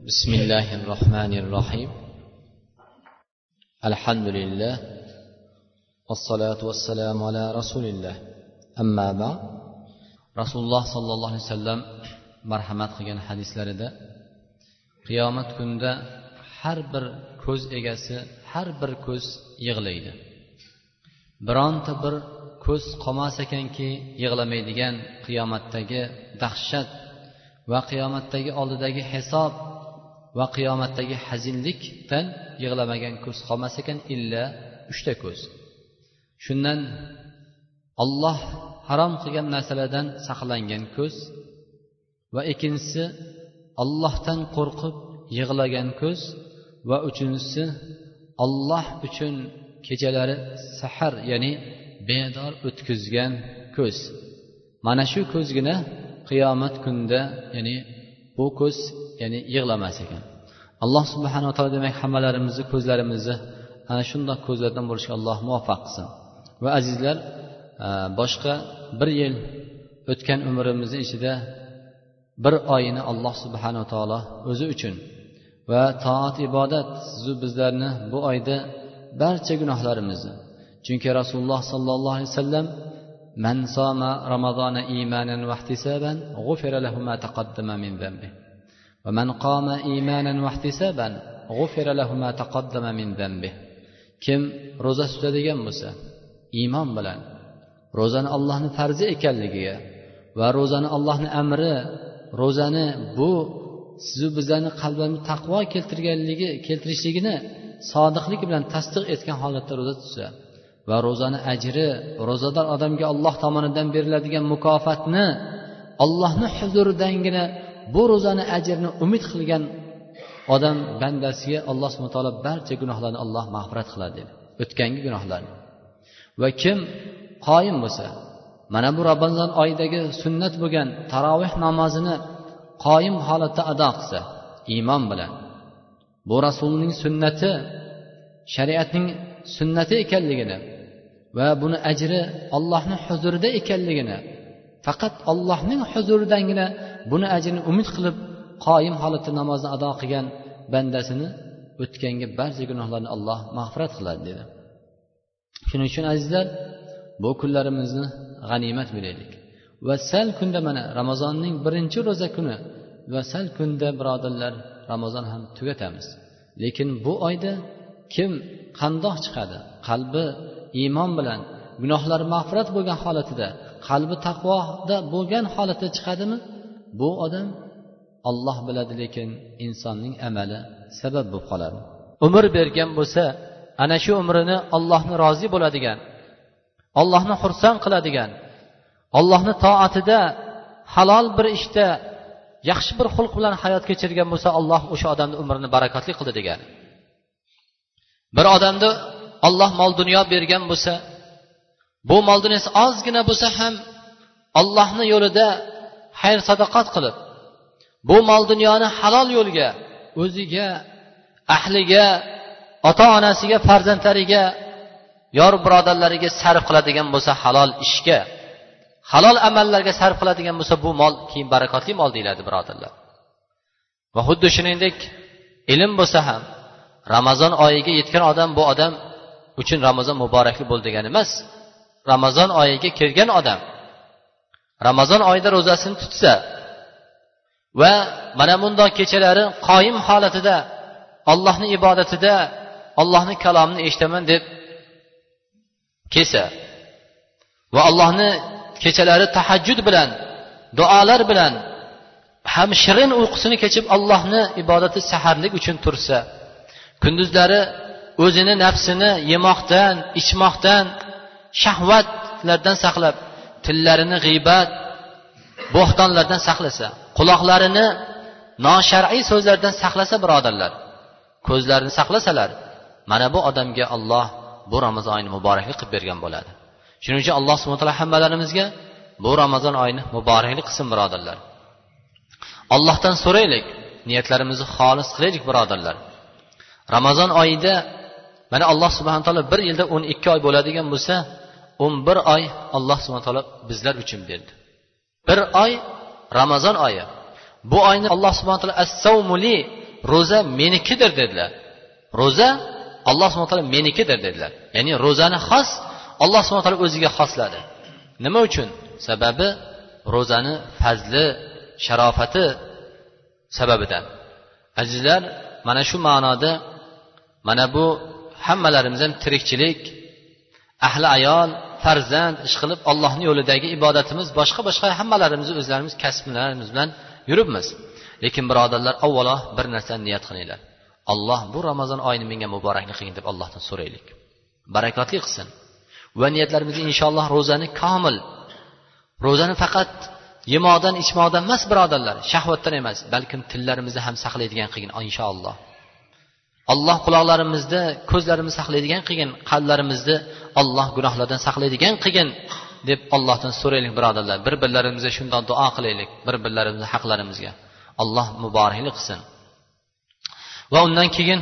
بسم الله الرحمن الرحيم الحمد لله والصلاة والسلام على رسول الله أما بعد رسول الله صلى الله عليه وسلم marhamat qilgan hadislarida qiyomat kunida har bir ko'z egasi har bir ko'z yig'laydi bironta bir ko'z qolmas ekanki yig'lamaydigan qiyomatdagi dahshat va qiyomatdagi oldidagi hisob va qiyomatdagi hazinlikdan yig'lamagan ko'z qolmas ekan illa uchta ko'z. Shundan olloh harom qilgan narsalardan saqlangan ko'z va ikkinchisi ollohdan qo'rqib yig'lagan ko'z va uchinchisi olloh uchun kechalari sahar ya'ni bedor o'tkazgan ko'z. Mana shu ko'zgina qiyomat kunida ya'ni bu ko'z ya'ni yig'lamas ekan alloh subhanava taolo demak hammalarimizni ko'zlarimizni ana shundoq ko'zlardan bo'lishga alloh muvaffaq qilsin va azizlar boshqa bir yil o'tgan umrimizni ichida bir oyini alloh subhanava taolo o'zi uchun va toat ibodat sizu bizlarni bu oyda barcha gunohlarimizni chunki rasululloh sollallohu alayhi vasallam من صام رمضان إيمانا واحتسابا غفر له ما تقدم من ذنبه ومن قام إيمانا واحتسابا غفر له ما تقدم من ذنبه kim ro'za tutadigan bo'lsa iymon bilan ro'zani allohni farzi ekanligiga va ro'zani allohni amri ro'zani bu sizu bizlarni qalblarni taqvo keltirganligi keltirishligini sodiqlik bilan tasdiq etgan holatda ro'za tutsa va ro'zani ajri ro'zador odamga alloh tomonidan beriladigan mukofotni ollohni huzuridangina bu ro'zani ajrini umid qilgan odam bandasiga alloh subhana taolo barcha gunohlarni alloh mag'firat qiladi dedi. O'tgangi gunohlarni. Va kim qoyim bo'lsa mana bu ramazon oyidagi sunnat bo'lgan taroveh namozini qoyim holatda ado qilsa iymon bilan bu rasulning sunnati shariatning sunnati ekanligini va buni ajri ollohni huzurida ekanligini faqat ollohning huzuridangina buni ajrini umid qilib qoyim holatda namozni ado qilgan bandasini o'tganga barcha gunohlarni alloh mag'firat qiladi dedi. Shuning uchun azizlar bu kunlarimizni g'animat bilaylik. Va sal kunda mana ramazonning birinchi ro'za kuni va sal kunda birodarlar ramazon ham tugatamiz. Lekin bu oyda kim qandoq chiqadi? Qalbi iymon bilan gunohlari mag'firat bo'lgan holatida qalbi taqvoda bo'lgan holatda chiqadimi? Bu odam olloh biladi lekin insonning amali sabab bo'lib qoladi. Umr bergan bo'lsa ana shu umrini ollohni rozi bo'ladigan ollohni xursand qiladigan ollohni toatida halol bir ishda yaxshi bir xulq bilan hayot kechirgan bo'lsa alloh o'sha odamni umrini barakotli qildi degani bir odamni olloh mol dunyo bergan bo'lsa bu mol dunyosi ozgina bo'lsa ham ollohni yo'lida xayr sadoqat qilib bu mol dunyoni halol yo'lga o'ziga ahliga ota onasiga farzandlariga yor birodarlariga sarf qiladigan bo'lsa halol ishga halol amallarga sarf qiladigan bo'lsa bu mol keyin barakotli mol deyiladi birodarlar. Va xuddi shuningdek ilm bo'lsa ham ramazon oyiga yetgan odam bu odam uchun ramazon muborakli bo'ldi degani emas ramazon oyiga kirgan odam ramazon oyida ro'zasini tutsa va mana bundoq kechalari qoyim holatida allohni ibodatida allohni kalomini eshitaman deb kelsa va allohni kechalari tahajjud bilan duolar bilan ham shirin uyqusini kechib allohni ibodati saharlik uchun tursa kunduzlari o'zini nafsini yemoqdan ichmoqdan shahvatlardan saqlab tillarini g'iybat bo'xtonlardan saqlasa quloqlarini noshar'iy so'zlardan saqlasa birodarlar ko'zlarini saqlasalar mana bu odamga olloh bu ramazon oyini muboraklik qilib bergan bo'ladi. Shuning uchun alloh subhana taolo hammalarimizga bu ramazon oyini muboraklik qilsin birodarlar. Allohdan so'raylik niyatlarimizni xolis qilaylik birodarlar. Ramazon oyida mana alloh subhana taolo bir yilda o'n ikki oy bo'ladigan bo'lsa o'n bir oy alloh subhana taolo bizlar uchun berdi. Bir oy ramazon oyi. Bu oyni alloh subhana taolo assavmuli ro'za menikidir dedilar. Ro'za alloh subhana taolo menikidir dedilar. Ya'ni ro'zani xos alloh subhana taolo o'ziga xosladi. Nima uchun? Sababi ro'zani fazli sharofati sababidan. Azizlar mana shu ma'noda mana bu hammalarimizdan tirikchilik ahli ayol farzand ish qilib allohni yo'lidagi ibodatimiz boshqa boshqa hammalarimiz o'zlarimiz kasblarimiz bilan yuribmiz. Lekin birodarlar avvalo bir narsani niyat qilinglar. Alloh bu ramazon oyini menga muboraklik qilgin deb allohdan so'raylik. Barakotli qilsin. Va niyatlarimizda inshaalloh ro'zani komil. Ro'zani faqat yemoqdan ichmoqdan emas birodarlar shahvatdan emas balkim tillarimizni ham saqlaydigan qilgin inshaalloh. Alloh quloqlarimizni ko'zlarimizni saqlaydigan qilgin qalblarimizni alloh gunohlardan saqlaydigan qilgin deb allohdan so'raylik birodarlar. Bir birlarimizga shundoq duo qilaylik bir birlarimizni haqlarimizga. Alloh muboraklik qilsin. Va undan keyin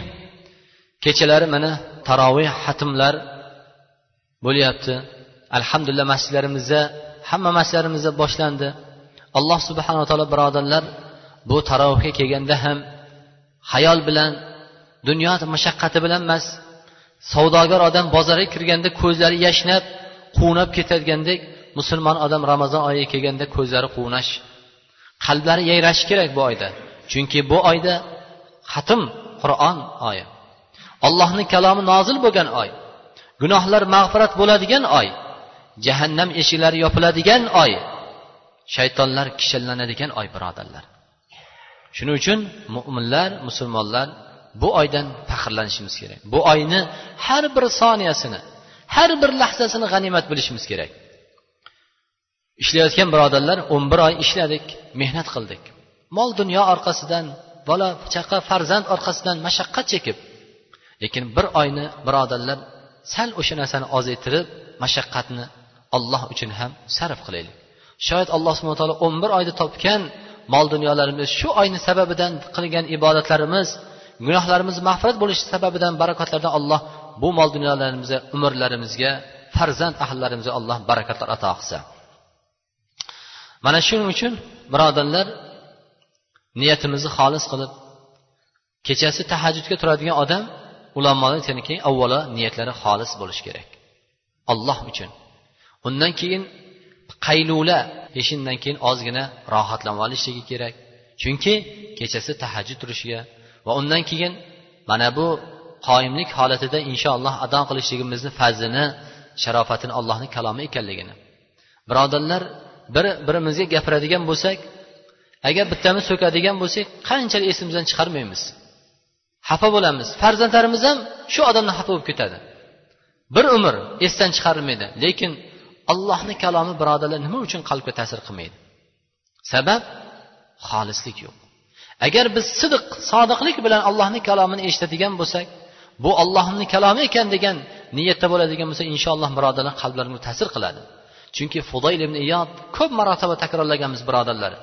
kechalari mana taroveh hatmlar bo'lyapti. Alhamdulillah masjidlarimizda hamma masjidlarimizda boshlandi. Alloh subhanava taolo birodarlar bu tarovehga kelganda ham hayol bilan dunyo mashaqqati bilan emas. Savdogar odam bozorga kirganda ko'zlari yashnab quvnab ketadigandek musulmon odam ramazon oyiga kelganda ko'zlari quvnash. Qalblari yayrashi kerak bu oyda. Chunki bu oyda xatm qur'on oyi. Allohni kalomi nozil bo'lgan oy. Gunohlar mag'firat bo'ladigan oy. Jahannam eshiklari yopiladigan oy. Shaytonlar kishanlanadigan oy birodarlar. Shuning uchun mo'minlar musulmonlar bu oydan faxrlanishimiz kerak. Bu oyni har bir soniyasini har bir lahzasini g'animat bilishimiz kerak. Ishlayotgan birodarlar o'n bir oy ishladik mehnat qildik. Mol dunyo orqasidan bola chaqa farzand orqasidan mashaqqat chekib lekin bir oyni birodarlar sal o'sha narsani ozaytirib mashaqqatni olloh uchun ham sarf qilaylik. Shoyat alloh subhana taolo o'n bir oyda topgan mol dunyolarimiz shu oyni sababidan qilgan ibodatlarimiz gunohlarimiz mag'firat bo'lishi sababidan barakotlardan alloh bu mol dunyolarimizga umrlarimizga farzand ahllarimizga alloh barakatlar ato qilsa. Mana shuning uchun birodarlar niyatimizni xolis qilib kechasi tahajjudga turadigan odam ulamolar aytganki avvalo niyatlari xolis bo'lishi kerak. Olloh uchun. Undan keyin qaylula peshindan keyin ozgina rohatlanib olishligi kerak. Chunki kechasi tahajjud turishiga va undan keyin mana bu qoyimlik holatida inshaalloh ado qilishligimizni fazlini sharofatini allohni kalomi ekanligini. Birodarlar bir birimizga gapiradigan bo'lsak agar bittamiz so'kadigan bo'lsak qanchalik esimizdan chiqarmaymiz. Xafa bo'lamiz. Farzandlarimiz ham shu odamdan xafa bo'lib ketadi. Bir umr esdan chiqarilmaydi lekin allohni kalomi birodarlar nima uchun qalbga ta'sir qilmaydi? Sabab xolislik yo'q. Agar biz sidiq sodiqlik bilan allohni kalomini eshitadigan bo'lsak bu ollohni kalomi ekan degan niyatda bo'ladigan bo'lsa inshaalloh birodarlar qalblarimizga ta'sir qiladi. Chunki fudoyl ibn iyod ko'p marotaba takrorlaganmiz birodarlar.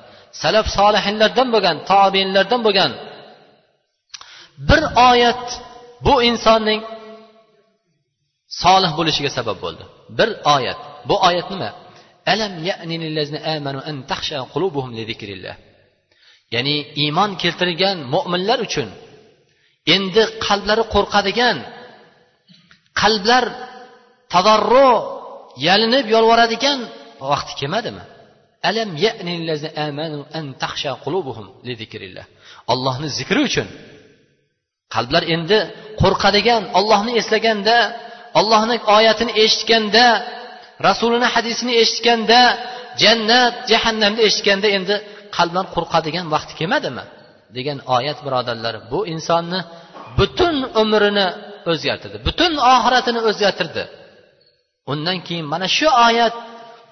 Salaf solihinlardan bo'lgan tobinlardan bo'lgan bir oyat bu insonning solih bo'lishiga sabab bo'ldi. Bir oyat. Bu oyat nima? Alam amanu an takhsha qulubuhum li zikrillah. Ya'ni iymon keltirgan mo'minlar uchun endi qalblari qo'rqadigan qalblar tadarru yalinib yolvoradigan vaqti kelmadimi? Alam amanu an takhsha qulubuhum li zikrillah. Allohni zikri uchun qalblar endi qo'rqadigan ollohni eslaganda ollohni oyatini eshitganda rasulini hadisini eshitganda jannat jahannamni eshitganda endi qalblar qo'rqadigan vaqti kelmadimi? degan oyat birodarlar bu insonni butun umrini o'zgartirdi butun oxiratini o'zgartirdi. Undan keyin mana shu oyat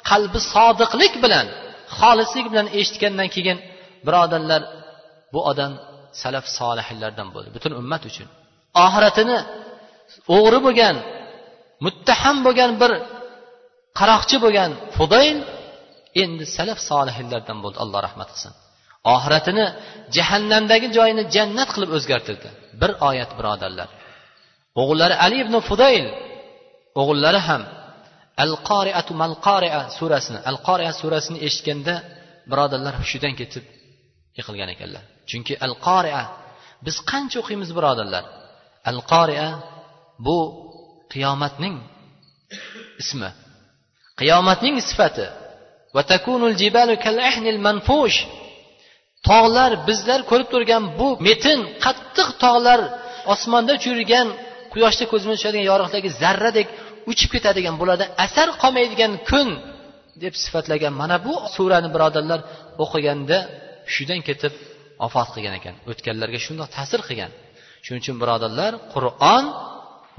qalbi sodiqlik bilan xolislik bilan eshitgandan keyin birodarlar bu odam salaf solihlardan bo'ldi butun ummat uchun. Oxiratini o'g'ri bo'lgan muttaham bo'lgan bir qaroqchi bo'lgan fudayl endi salaf solihlardan bo'ldi alloh rahmat qilsin. Oxiratini jahannamdagi joyini jannat qilib o'zgartirdi. Bir oyat birodarlar. O'g'illari ali ibn fudayl o'g'illari ham al qoriatu mal qoria surasini al qoria surasini eshitganda birodarlar hushidan ketib yiqilgan ekanlar. Chunki al qoria biz qancha o'qiymiz birodarlar? Al qoria bu qiyomatning ismi. Qiyomatning sifati tog'lar bizlar ko'rib turgan bu metin qattiq tog'lar osmonda uchirgan quyoshda ko'zimiz tushadigan yorug'dagi zarradek uchib ketadigan bularda asar qolmaydigan kun deb sifatlagan. Mana bu surani birodarlar o'qiganda hushidan ketib vafot qilgan ekan o'tganlarga shundoq ta'sir qilgan. Shuning uchun birodarlar qur'on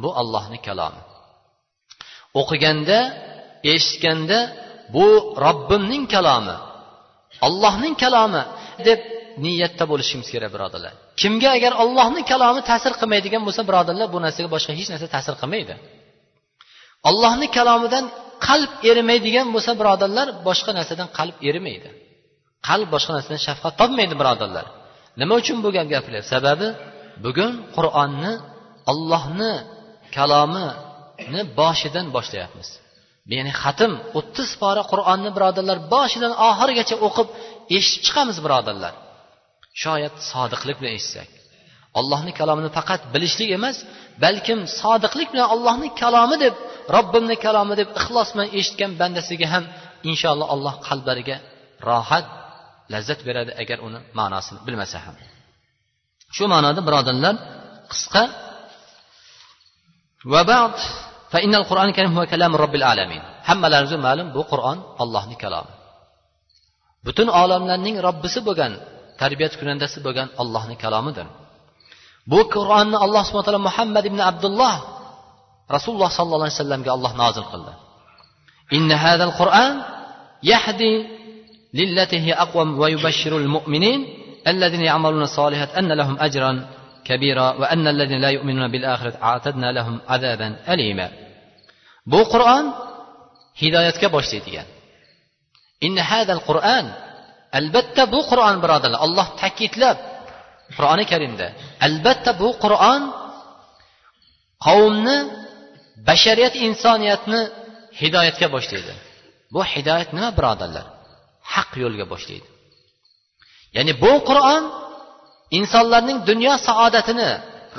bu allohni kalomi. O'qiganda eshitganda bu robbimning kalomi allohning kalomi deb niyatda bo'lishimiz kerak birodarlar. Kimga agar ollohni kalomi ta'sir qilmaydigan bo'lsa birodarlar bu narsaga boshqa hech narsa ta'sir qilmaydi. Ollohni kalomidan qalb erimaydigan bo'lsa birodarlar boshqa narsadan qalb erimaydi. Qalb boshqa narsadan shafqat topmaydi birodarlar. Nima uchun bu gap gapiryapti sababi bugun qur'onni ollohni kalomini boshidan boshlayapmiz. Ya'ni xatm o'ttiz pora qur'onni birodarlar boshidan oxirigacha o'qib eshitib chiqamiz birodarlar. Shoyat sodiqlik bilan eshitsak. Allohni kalomini faqat bilishlik emas balkim sodiqlik bilan allohni kalomi deb robbimni kalomi deb ixlos bilan eshitgan bandasiga ham inshaalloh alloh qalblariga rohat lazzat beradi agar uni ma'nosini bilmasa ham. Shu ma'noda birodarlar qisqa va فإن القرآن الكريم هو كلام رب العالمين. هم لا نزل معلم بو قرآن الله نكلام بطن عالم لنين رب سبقان تربية كنان سبقان الله نكلام دن. بو قرآن الله سبحانه وتعالى محمد بن عبد الله رسول الله صلى الله عليه وسلم قال الله نازل قلنا إن هذا القرآن يهدي للتي هي أقوم ويبشر المؤمنين الذين يعملون الصالحات أن لهم أجرا كبيرا وأن الذين لا يؤمنون بالآخرة أعتدنا لهم عذابا أليما. Bu qur'on hidoyatga boshlaydigan. Inna hadal qur'an albatta bu qur'on birodarlar alloh ta'kidlab qur'oni karimda albatta bu qur'on qavmni bashariyat insoniyatni hidoyatga boshlaydi. Bu hidoyat nima birodarlar? Haq yo'lga boshlaydi. Ya'ni bu qur'on insonlarning dunyo saodatini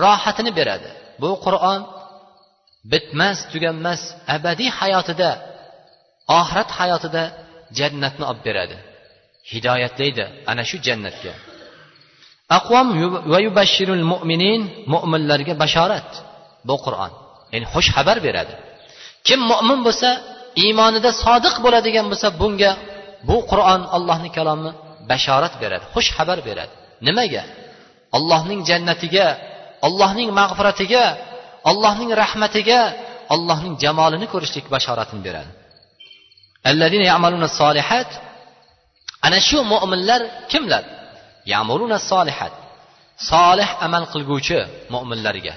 rohatini beradi. Bu qur'on bitmas tuganmas abadiy hayotida oxirat hayotida jannatni olib beradi. Hidoyatlaydi ana shu jannatga. Aqvom va yubashshirul mu'minin mo'minlarga bashorat bu qur'on. Ya'ni xush xabar beradi. Kim mo'min bo'lsa iymonida sodiq bo'ladigan bo'lsa bunga bu qur'on allohning kalomi bashorat beradi xush xabar beradi. Nimaga? Allohning jannatiga allohning mag'firatiga allohning rahmatiga allohning jamolini ko'rishlik bashoratini beradi. Ana shu mo'minlar kimlar? Yamuluna solihat solih amal qilguvchi mo'minlarga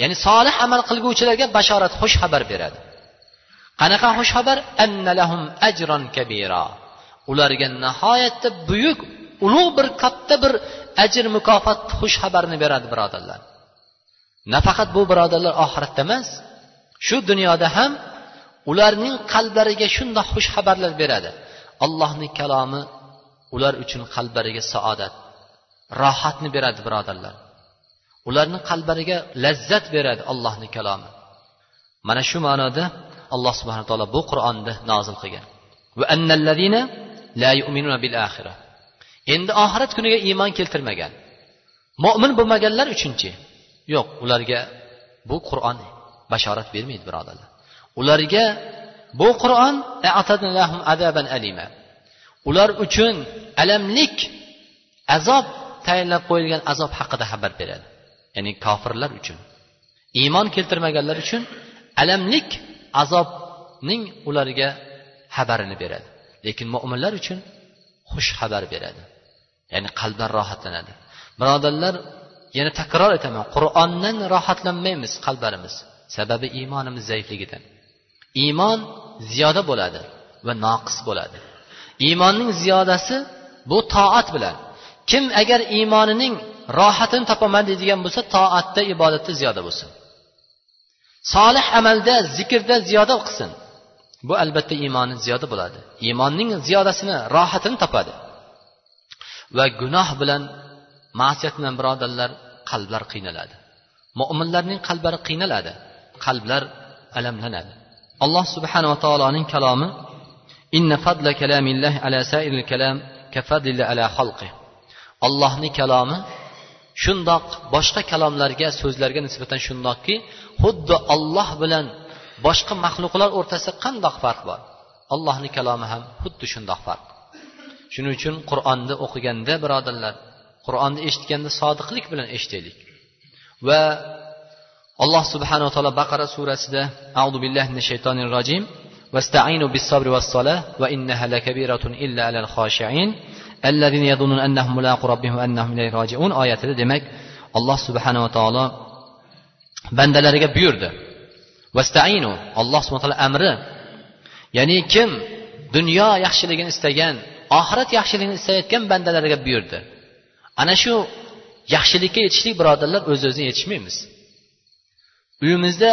ya'ni solih amal qilguvchilarga bashorat xush xabar beradi. Qanaqa xush xabar annalahum ajron kabira. Ularga nihoyatda buyuk ulug' bir katta bir ajr mukofot xush xabarni beradi birodarlar. Nafaqat bu birodarlar oxiratda emas shu dunyoda ham ularning qalblariga shundoq xush xabarlar beradi. Allohning kalomi ular uchun qalblariga saodat rohatni beradi birodarlar. Ularni qalblariga lazzat beradi allohni kalomi. Mana shu ma'noda alloh subhana taolo bu qur'onni nozil qilgan. Endi oxirat kuniga iymon keltirmagan. Mo'min bo'lmaganlar uchunchi? Yo'q ularga bu qur'on bashorat bermaydi birodarlar. Ularga bu qur'on ular uchun alamlik azob tayinlab qo'yilgan azob haqida xabar beradi. Ya'ni kofirlar uchun iymon keltirmaganlar uchun alamlik azobning ularga xabarini beradi. Lekin mo'minlar uchun xush xabar beradi. Ya'ni qalblar rohatlanadi. Birodarlar yana takror aytaman qur'ondan rohatlanmaymiz qalblarimiz. Sababi iymonimiz zaifligidan. Iymon ziyoda bo'ladi va noqis bo'ladi. Iymonning ziyodasi bu toat bilan. Kim agar iymonining rohatini topaman deydigan bo'lsa toatda ibodatda ziyoda bo'lsin. Solih amalda zikrda ziyoda qilsin. Bu albatta iymoni ziyoda bo'ladi. Iymonning ziyodasini rohatini topadi. Va gunoh bilan ma'siyat bilan birodarlar qalblar qiynaladi. Mo'minlarning qalblari qiynaladi. Qalblar alamlanadi. Alloh subhanava taoloning kalomi inna fadla kalamillahi ala sairil kalam kafadlillah ala xalqi allohni kalomi shundoq boshqa kalomlarga so'zlarga nisbatan shundoqki xuddi olloh bilan boshqa maxluqlar o'rtasida qandoq farq bor? Allohni kalomi ham xuddi shundoq farq. Shuning uchun qur'onni o'qiganda birodarlar qur'onni eshitganda sodiqlik bilan eshitaylik va alloh subhanava taolo baqara surasida audu billahi mina shaytonir rojim واستعينوا بالصبر والصلاة وإنها لكبيرة إلا على الخاشعين الذين يظنون أنهم ملاقو ربهم وأنهم إليه راجعون oyatida demak alloh subhanava taolo bandalariga buyurdi vastainu alloh subhana taolo amri ya'ni kim dunyo yaxshiligini istagan oxirat yaxshiligini istayotgan bandalariga buyurdi Ana shu yaxshilikka yetishlik birodarlar o'z o'zini yetishmaymiz. Uyimizda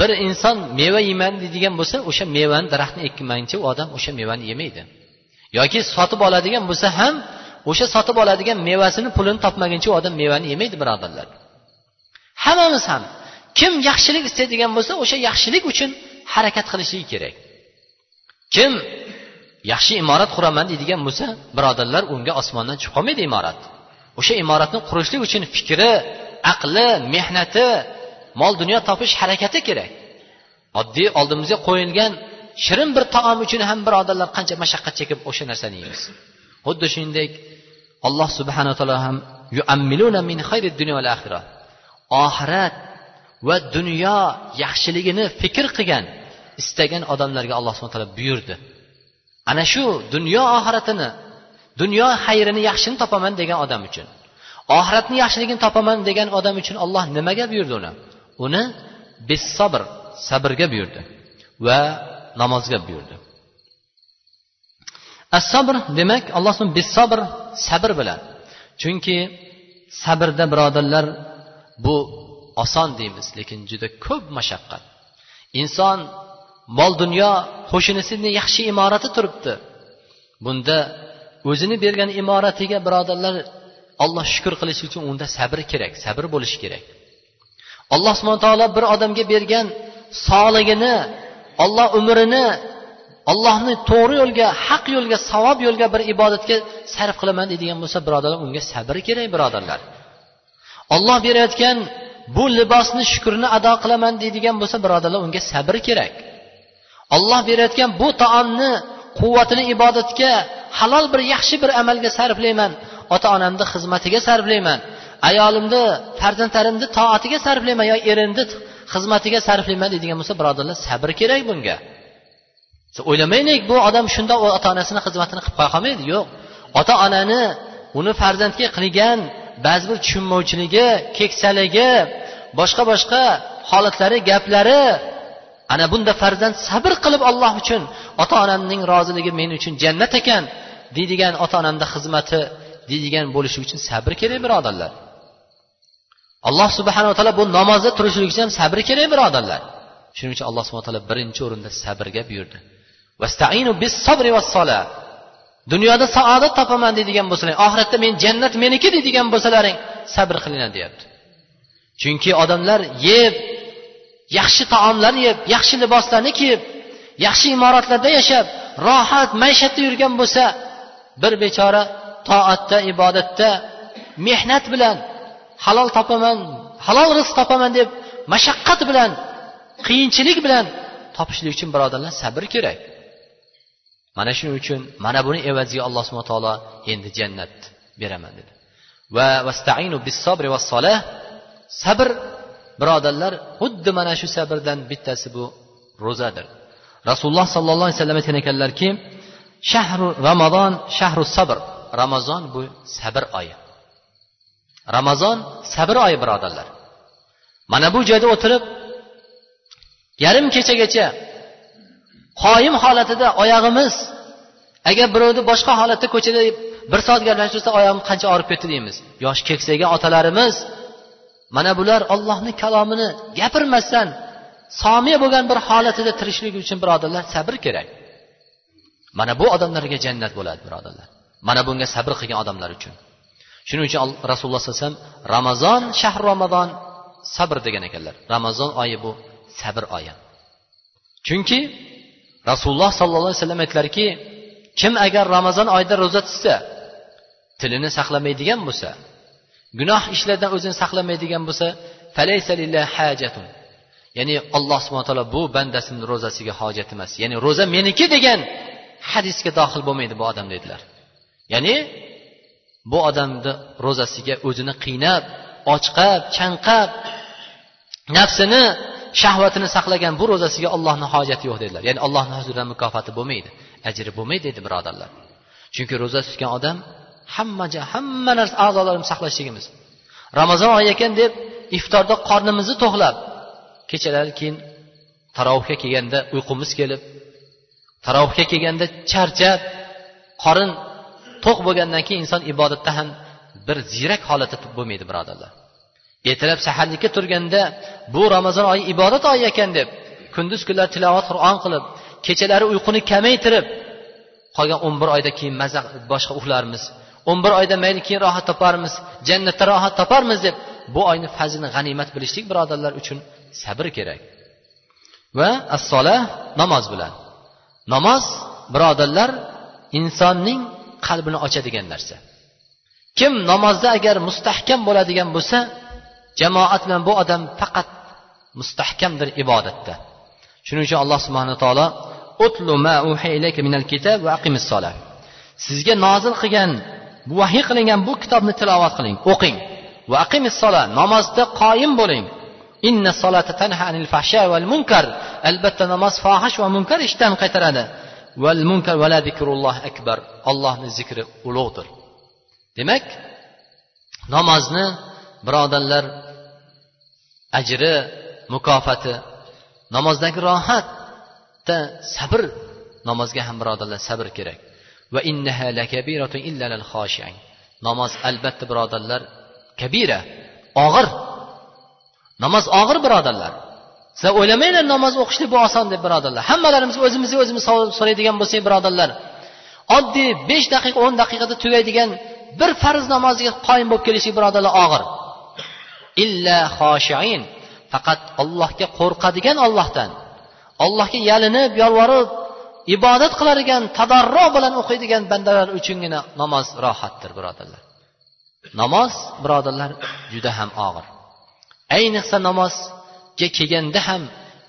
bir inson meva yeyman deydigan bo'lsa o'sha mevani daraxtni ekmaguncha u odam o'sha mevani yemaydi. Yoki sotib oladigan bo'lsa ham o'sha sotib oladigan mevasini pulini topmaguncha u odam mevani yemaydi birodarlar. Hammamiz ham kim yaxshilik istaydigan bo'lsa o'sha yaxshilik uchun harakat qilishligi kerak. Kim yaxshi imorat quraman deydigan bo'lsa birodarlar unga osmondan tushib qolmaydi imorat. O'sha imoratni qurishlik uchun fikri aqli mehnati mol dunyo topish harakati kerak. Oddiy oldimizga qo'yilgan shirin bir taom uchun ham birodarlar qancha mashaqqat chekib o'sha narsani yeymiz. Xuddi shuningdek alloh subhanaa taolo ham yuammiluna min oxirat va dunyo yaxshiligini fikr qilgan istagan odamlarga alloh subhana taolo buyurdi. Ana shu dunyo oxiratini dunyo xayrini yaxshini topaman degan odam uchun. Oxiratni yaxshiligini topaman degan odam uchun olloh nimaga buyurdi uni? Uni sabr sabrga buyurdi va namozga buyurdi. As sabr demak alloh sabr sabr bilan. Chunki sabrda birodarlar bu oson deymiz lekin juda ko'p mashaqqat. Inson mol dunyo qo'shnisini yaxshi imorati turibdi. Bunda o'zini bergan imoratiga birodarlar alloh shukur qilish uchun unda sabr kerak sabr bo'lishi kerak. Alloh subhana taolo bir odamga bergan sog'ligini olloh umrini ollohni to'g'ri yo'lga haq yo'lga savob yo'lga bir ibodatga sarf qilaman deydigan bo'lsa birodarlar unga sabr kerak birodarlar. Olloh berayotgan bu libosni shukurni ado qilaman deydigan bo'lsa birodarlar unga sabr kerak. Olloh berayotgan bu taomni quvvatini ibodatga halol bir yaxshi bir amalga sarflayman. Ota onamni xizmatiga sarflayman. Ayolimni farzandlarimni toatiga sarflayman yo erimni xizmatiga sarflayman deydigan bo'lsa birodarlar sabr kerak bunga. O'ylamaylik bu odam shunda ota onasini xizmatini qilib qo'ya qolmaydi. Yo'q. Ota onani uni farzandga qilgan ba'zi bir tushunmovchiligi keksaligi boshqa boshqa holatlari gaplari ana bunda farzand sabr qilib olloh uchun ota onamning roziligi men uchun jannat ekan deydigan ota onamni xizmati deydigan bo'lishi uchun sabr kerak birodarlar. Alloh subhanava taolo bu namozda turishlik uchun ham sabr kerak birodarlar. Shuning uchun alloh subhana taolo birinchi o'rinda sabrga buyurdi dunyoda saodat topaman deydigan bo'lsalar oxiratda men jannat meniki deydigan bo'lsalaring sabr qilinglar deyapti. Chunki odamlar yeb yaxshi taomlarni yeb yaxshi liboslarni kiyib yaxshi imoratlarda yashab rohat maishatda yurgan bo'lsa bir bechora toatda ibodatda mehnat bilan halol topaman halol rizq topaman deb mashaqqat bilan qiyinchilik bilan topishlik uchun birodarlar sabr kerak. Mana shuning uchun mana buni evaziga alloh subhana taolo endi jannat beraman dedi. Va vastainu bis sabri va solah. Sabr birodarlar xuddi mana shu sabrdan bittasi bu ro'zadir. Rasululloh sollallohu alayhi vasallam aytgan ekanlarki shahru ramazon shahru sabr. Ramazon bu sabr oyi. Ramazon sabr oyi birodarlar. Mana bu joyda o'tirib yarim kechagacha qoyim holatida oyog'imiz agar birovni boshqa holatda ko'chada bir soat gaplashtirsa oyog'im qancha og'rib ketdi deymiz. Yosh keksaygan otalarimiz mana bular ollohni kalomini gapirmasdan somiya bo'lgan bir holatida tirishlik uchun birodarlar sabr kerak. Mana bu odamlarga jannat bo'ladi birodarlar. Mana bunga sabr qilgan odamlar uchun. Shuning uchun rasululloh sallallohu alayhi vasallam ramazon shahr ramazon sabr degan ekanlar. Ramazon oyi bu sabr oyi. Chunki rasululloh sollallohu alayhi vasallam aytdilarki kim agar ramazon oyida ro'za tutsa tilini saqlamaydigan bo'lsa gunoh ishlardan o'zini saqlamaydigan bo'lsa ya'ni alloh subhana taolo bu bandasini ro'zasiga hojat emas. Ya'ni ro'za meniki degan hadisga dohil bo'lmaydi bu odam dedilar. Ya'ni bu odamni ro'zasiga o'zini qiynab ochqab chanqab nafsini shahvatini saqlagan bu ro'zasiga ollohni hojati yo'q dedilar. Ya'ni allohni huzuridan mukofoti bo'lmaydi ajri bo'lmaydi dedi birodarlar. Chunki ro'za tutgan odam hamma hamma narsa a'zolarimizni saqlashligimiz. Ramazon oyi ekan deb iftorda qornimizni to'qlab kechalari keyin tarovihga kelganda uyqumiz kelib tarovihga kelganda charchab qorin to'q bo'lgandan keyin inson ibodatda ham bir ziyrak holatda bo'lmaydi birodarlar. Ertalab saharlikka turganda bu ramazon oyi ibodat oyi ekan deb kunduz kunlar tilovat qur'on qilib kechalari uyquni kamaytirib qolgan o'n bir oyda keyin maza boshqa uxlarmiz o'n bir oyda mayli keyin rohat toparmiz jannatda rohat toparmiz deb bu oyni fazlini g'animat bilishlik birodarlar uchun sabr kerak. Va assola namoz bilan. Namoz birodarlar insonning qalbini ochadigan narsa. Kim namozda agar mustahkam bo'ladigan bo'lsa jamoat bilan bu odam faqat mustahkamdir ibodatda. Shuning uchun alloh subhana taolo sizga nozil qilgan bu vahiy qilingan bu kitobni tilovat qiling o'qing. Va aqimis namozda qoyim bo'ling. Inna solata tanha anil fahsha val munkar. Albatta namoz fohish va munkar ishdan qaytaradi. Val munkar vala zikrulloh akbar. Allohni zikri ulug'dir. Demak namozni birodarlar ajri mukofoti namozdagi rohatda sabr namozga ham birodarlar sabr kerak. Va innaha lakabiratun illa lil namoz albatta birodarlar kabira og'ir. Namoz og'ir birodarlar. Sizlar o'ylamanglar namoz o'qishlik bu oson deb birodarlar. Hammalarimiz o'zimizni o'zimiz so'raydigan bo'lsak birodarlar oddiy besh daqiqa o'n daqiqada tugaydigan bir farz namoziga qoyim bo'lib kelishlik birodarlar og'ir. Illa xoshiin faqat ollohga qo'rqadigan ollohdan ollohga yalinib yolvorib ibodat qiladigan tadarro bilan o'qiydigan bandalar uchungina namoz rohatdir birodarlar. Namoz birodarlar juda ham og'ir. Ayniqsa namozga kelganda ham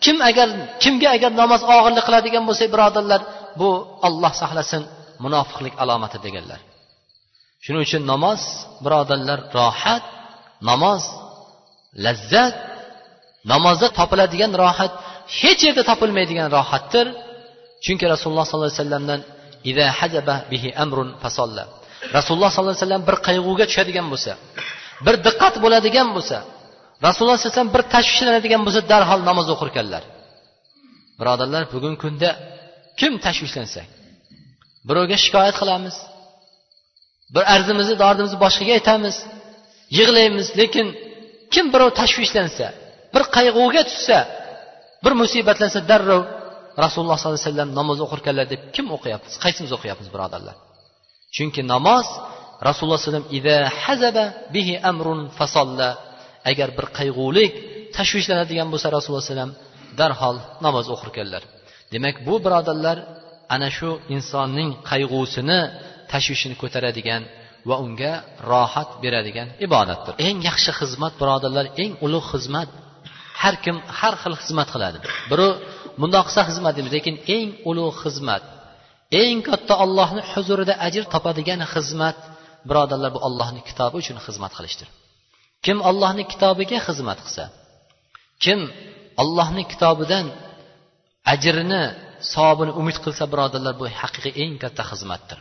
kim agar kimga agar namoz og'irlik qiladigan bo'lsa birodarlar bu olloh saqlasin munofiqlik alomati deganlar. Shuning uchun namoz birodarlar rohat namoz lazzat namozda topiladigan rohat hech yerda topilmaydigan rohatdir. Chunki rasululloh sollallohu alayhi vasallamdan bihi amrun fasolla. Rasululloh sollallohu alayhi vasallam bir qayg'uga tushadigan bo'lsa bir diqqat bo'ladigan bo'lsa rasululloh sallallohu alayhi vasallam bir tashvishlanadigan bo'lsa darhol namoz o'qirkanlar. Birodarlar bugungi kunda kim tashvishlansa? Birovga shikoyat qilamiz. Bir arzimizni dordimizni boshqaga aytamiz. Yig'laymiz lekin kim birov tashvishlansa bir qayg'uga tushsa bir musibatlansa darrov rasululloh sollallohu alayhi vasallam namoz o'qirkanlar deb kim o'qiyapmiz qaysimiz o'qiyapmiz birodarlar? Chunki namoz rasululloh alayhi agar bir qayg'ulik tashvishlanadigan bo'lsa rasululloh alayhi vasallam darhol namoz o'qirkanlar demak bu birodarlar ana shu insonning qayg'usini tashvishini ko'taradigan va unga rohat beradigan ibodatdir. Eng yaxshi xizmat birodarlar eng ulug' xizmat har kim har xil xizmat qiladi. Birov bundoq qilsa xizmat deymiz. Lekin eng ulug' xizmat eng katta ollohni huzurida ajr topadigan xizmat birodarlar bu ollohni kitobi uchun xizmat qilishdir. Kim ollohni kitobiga xizmat qilsa kim ollohni kitobidan ajrini savobini umid qilsa birodarlar bu haqiqiy eng katta xizmatdir.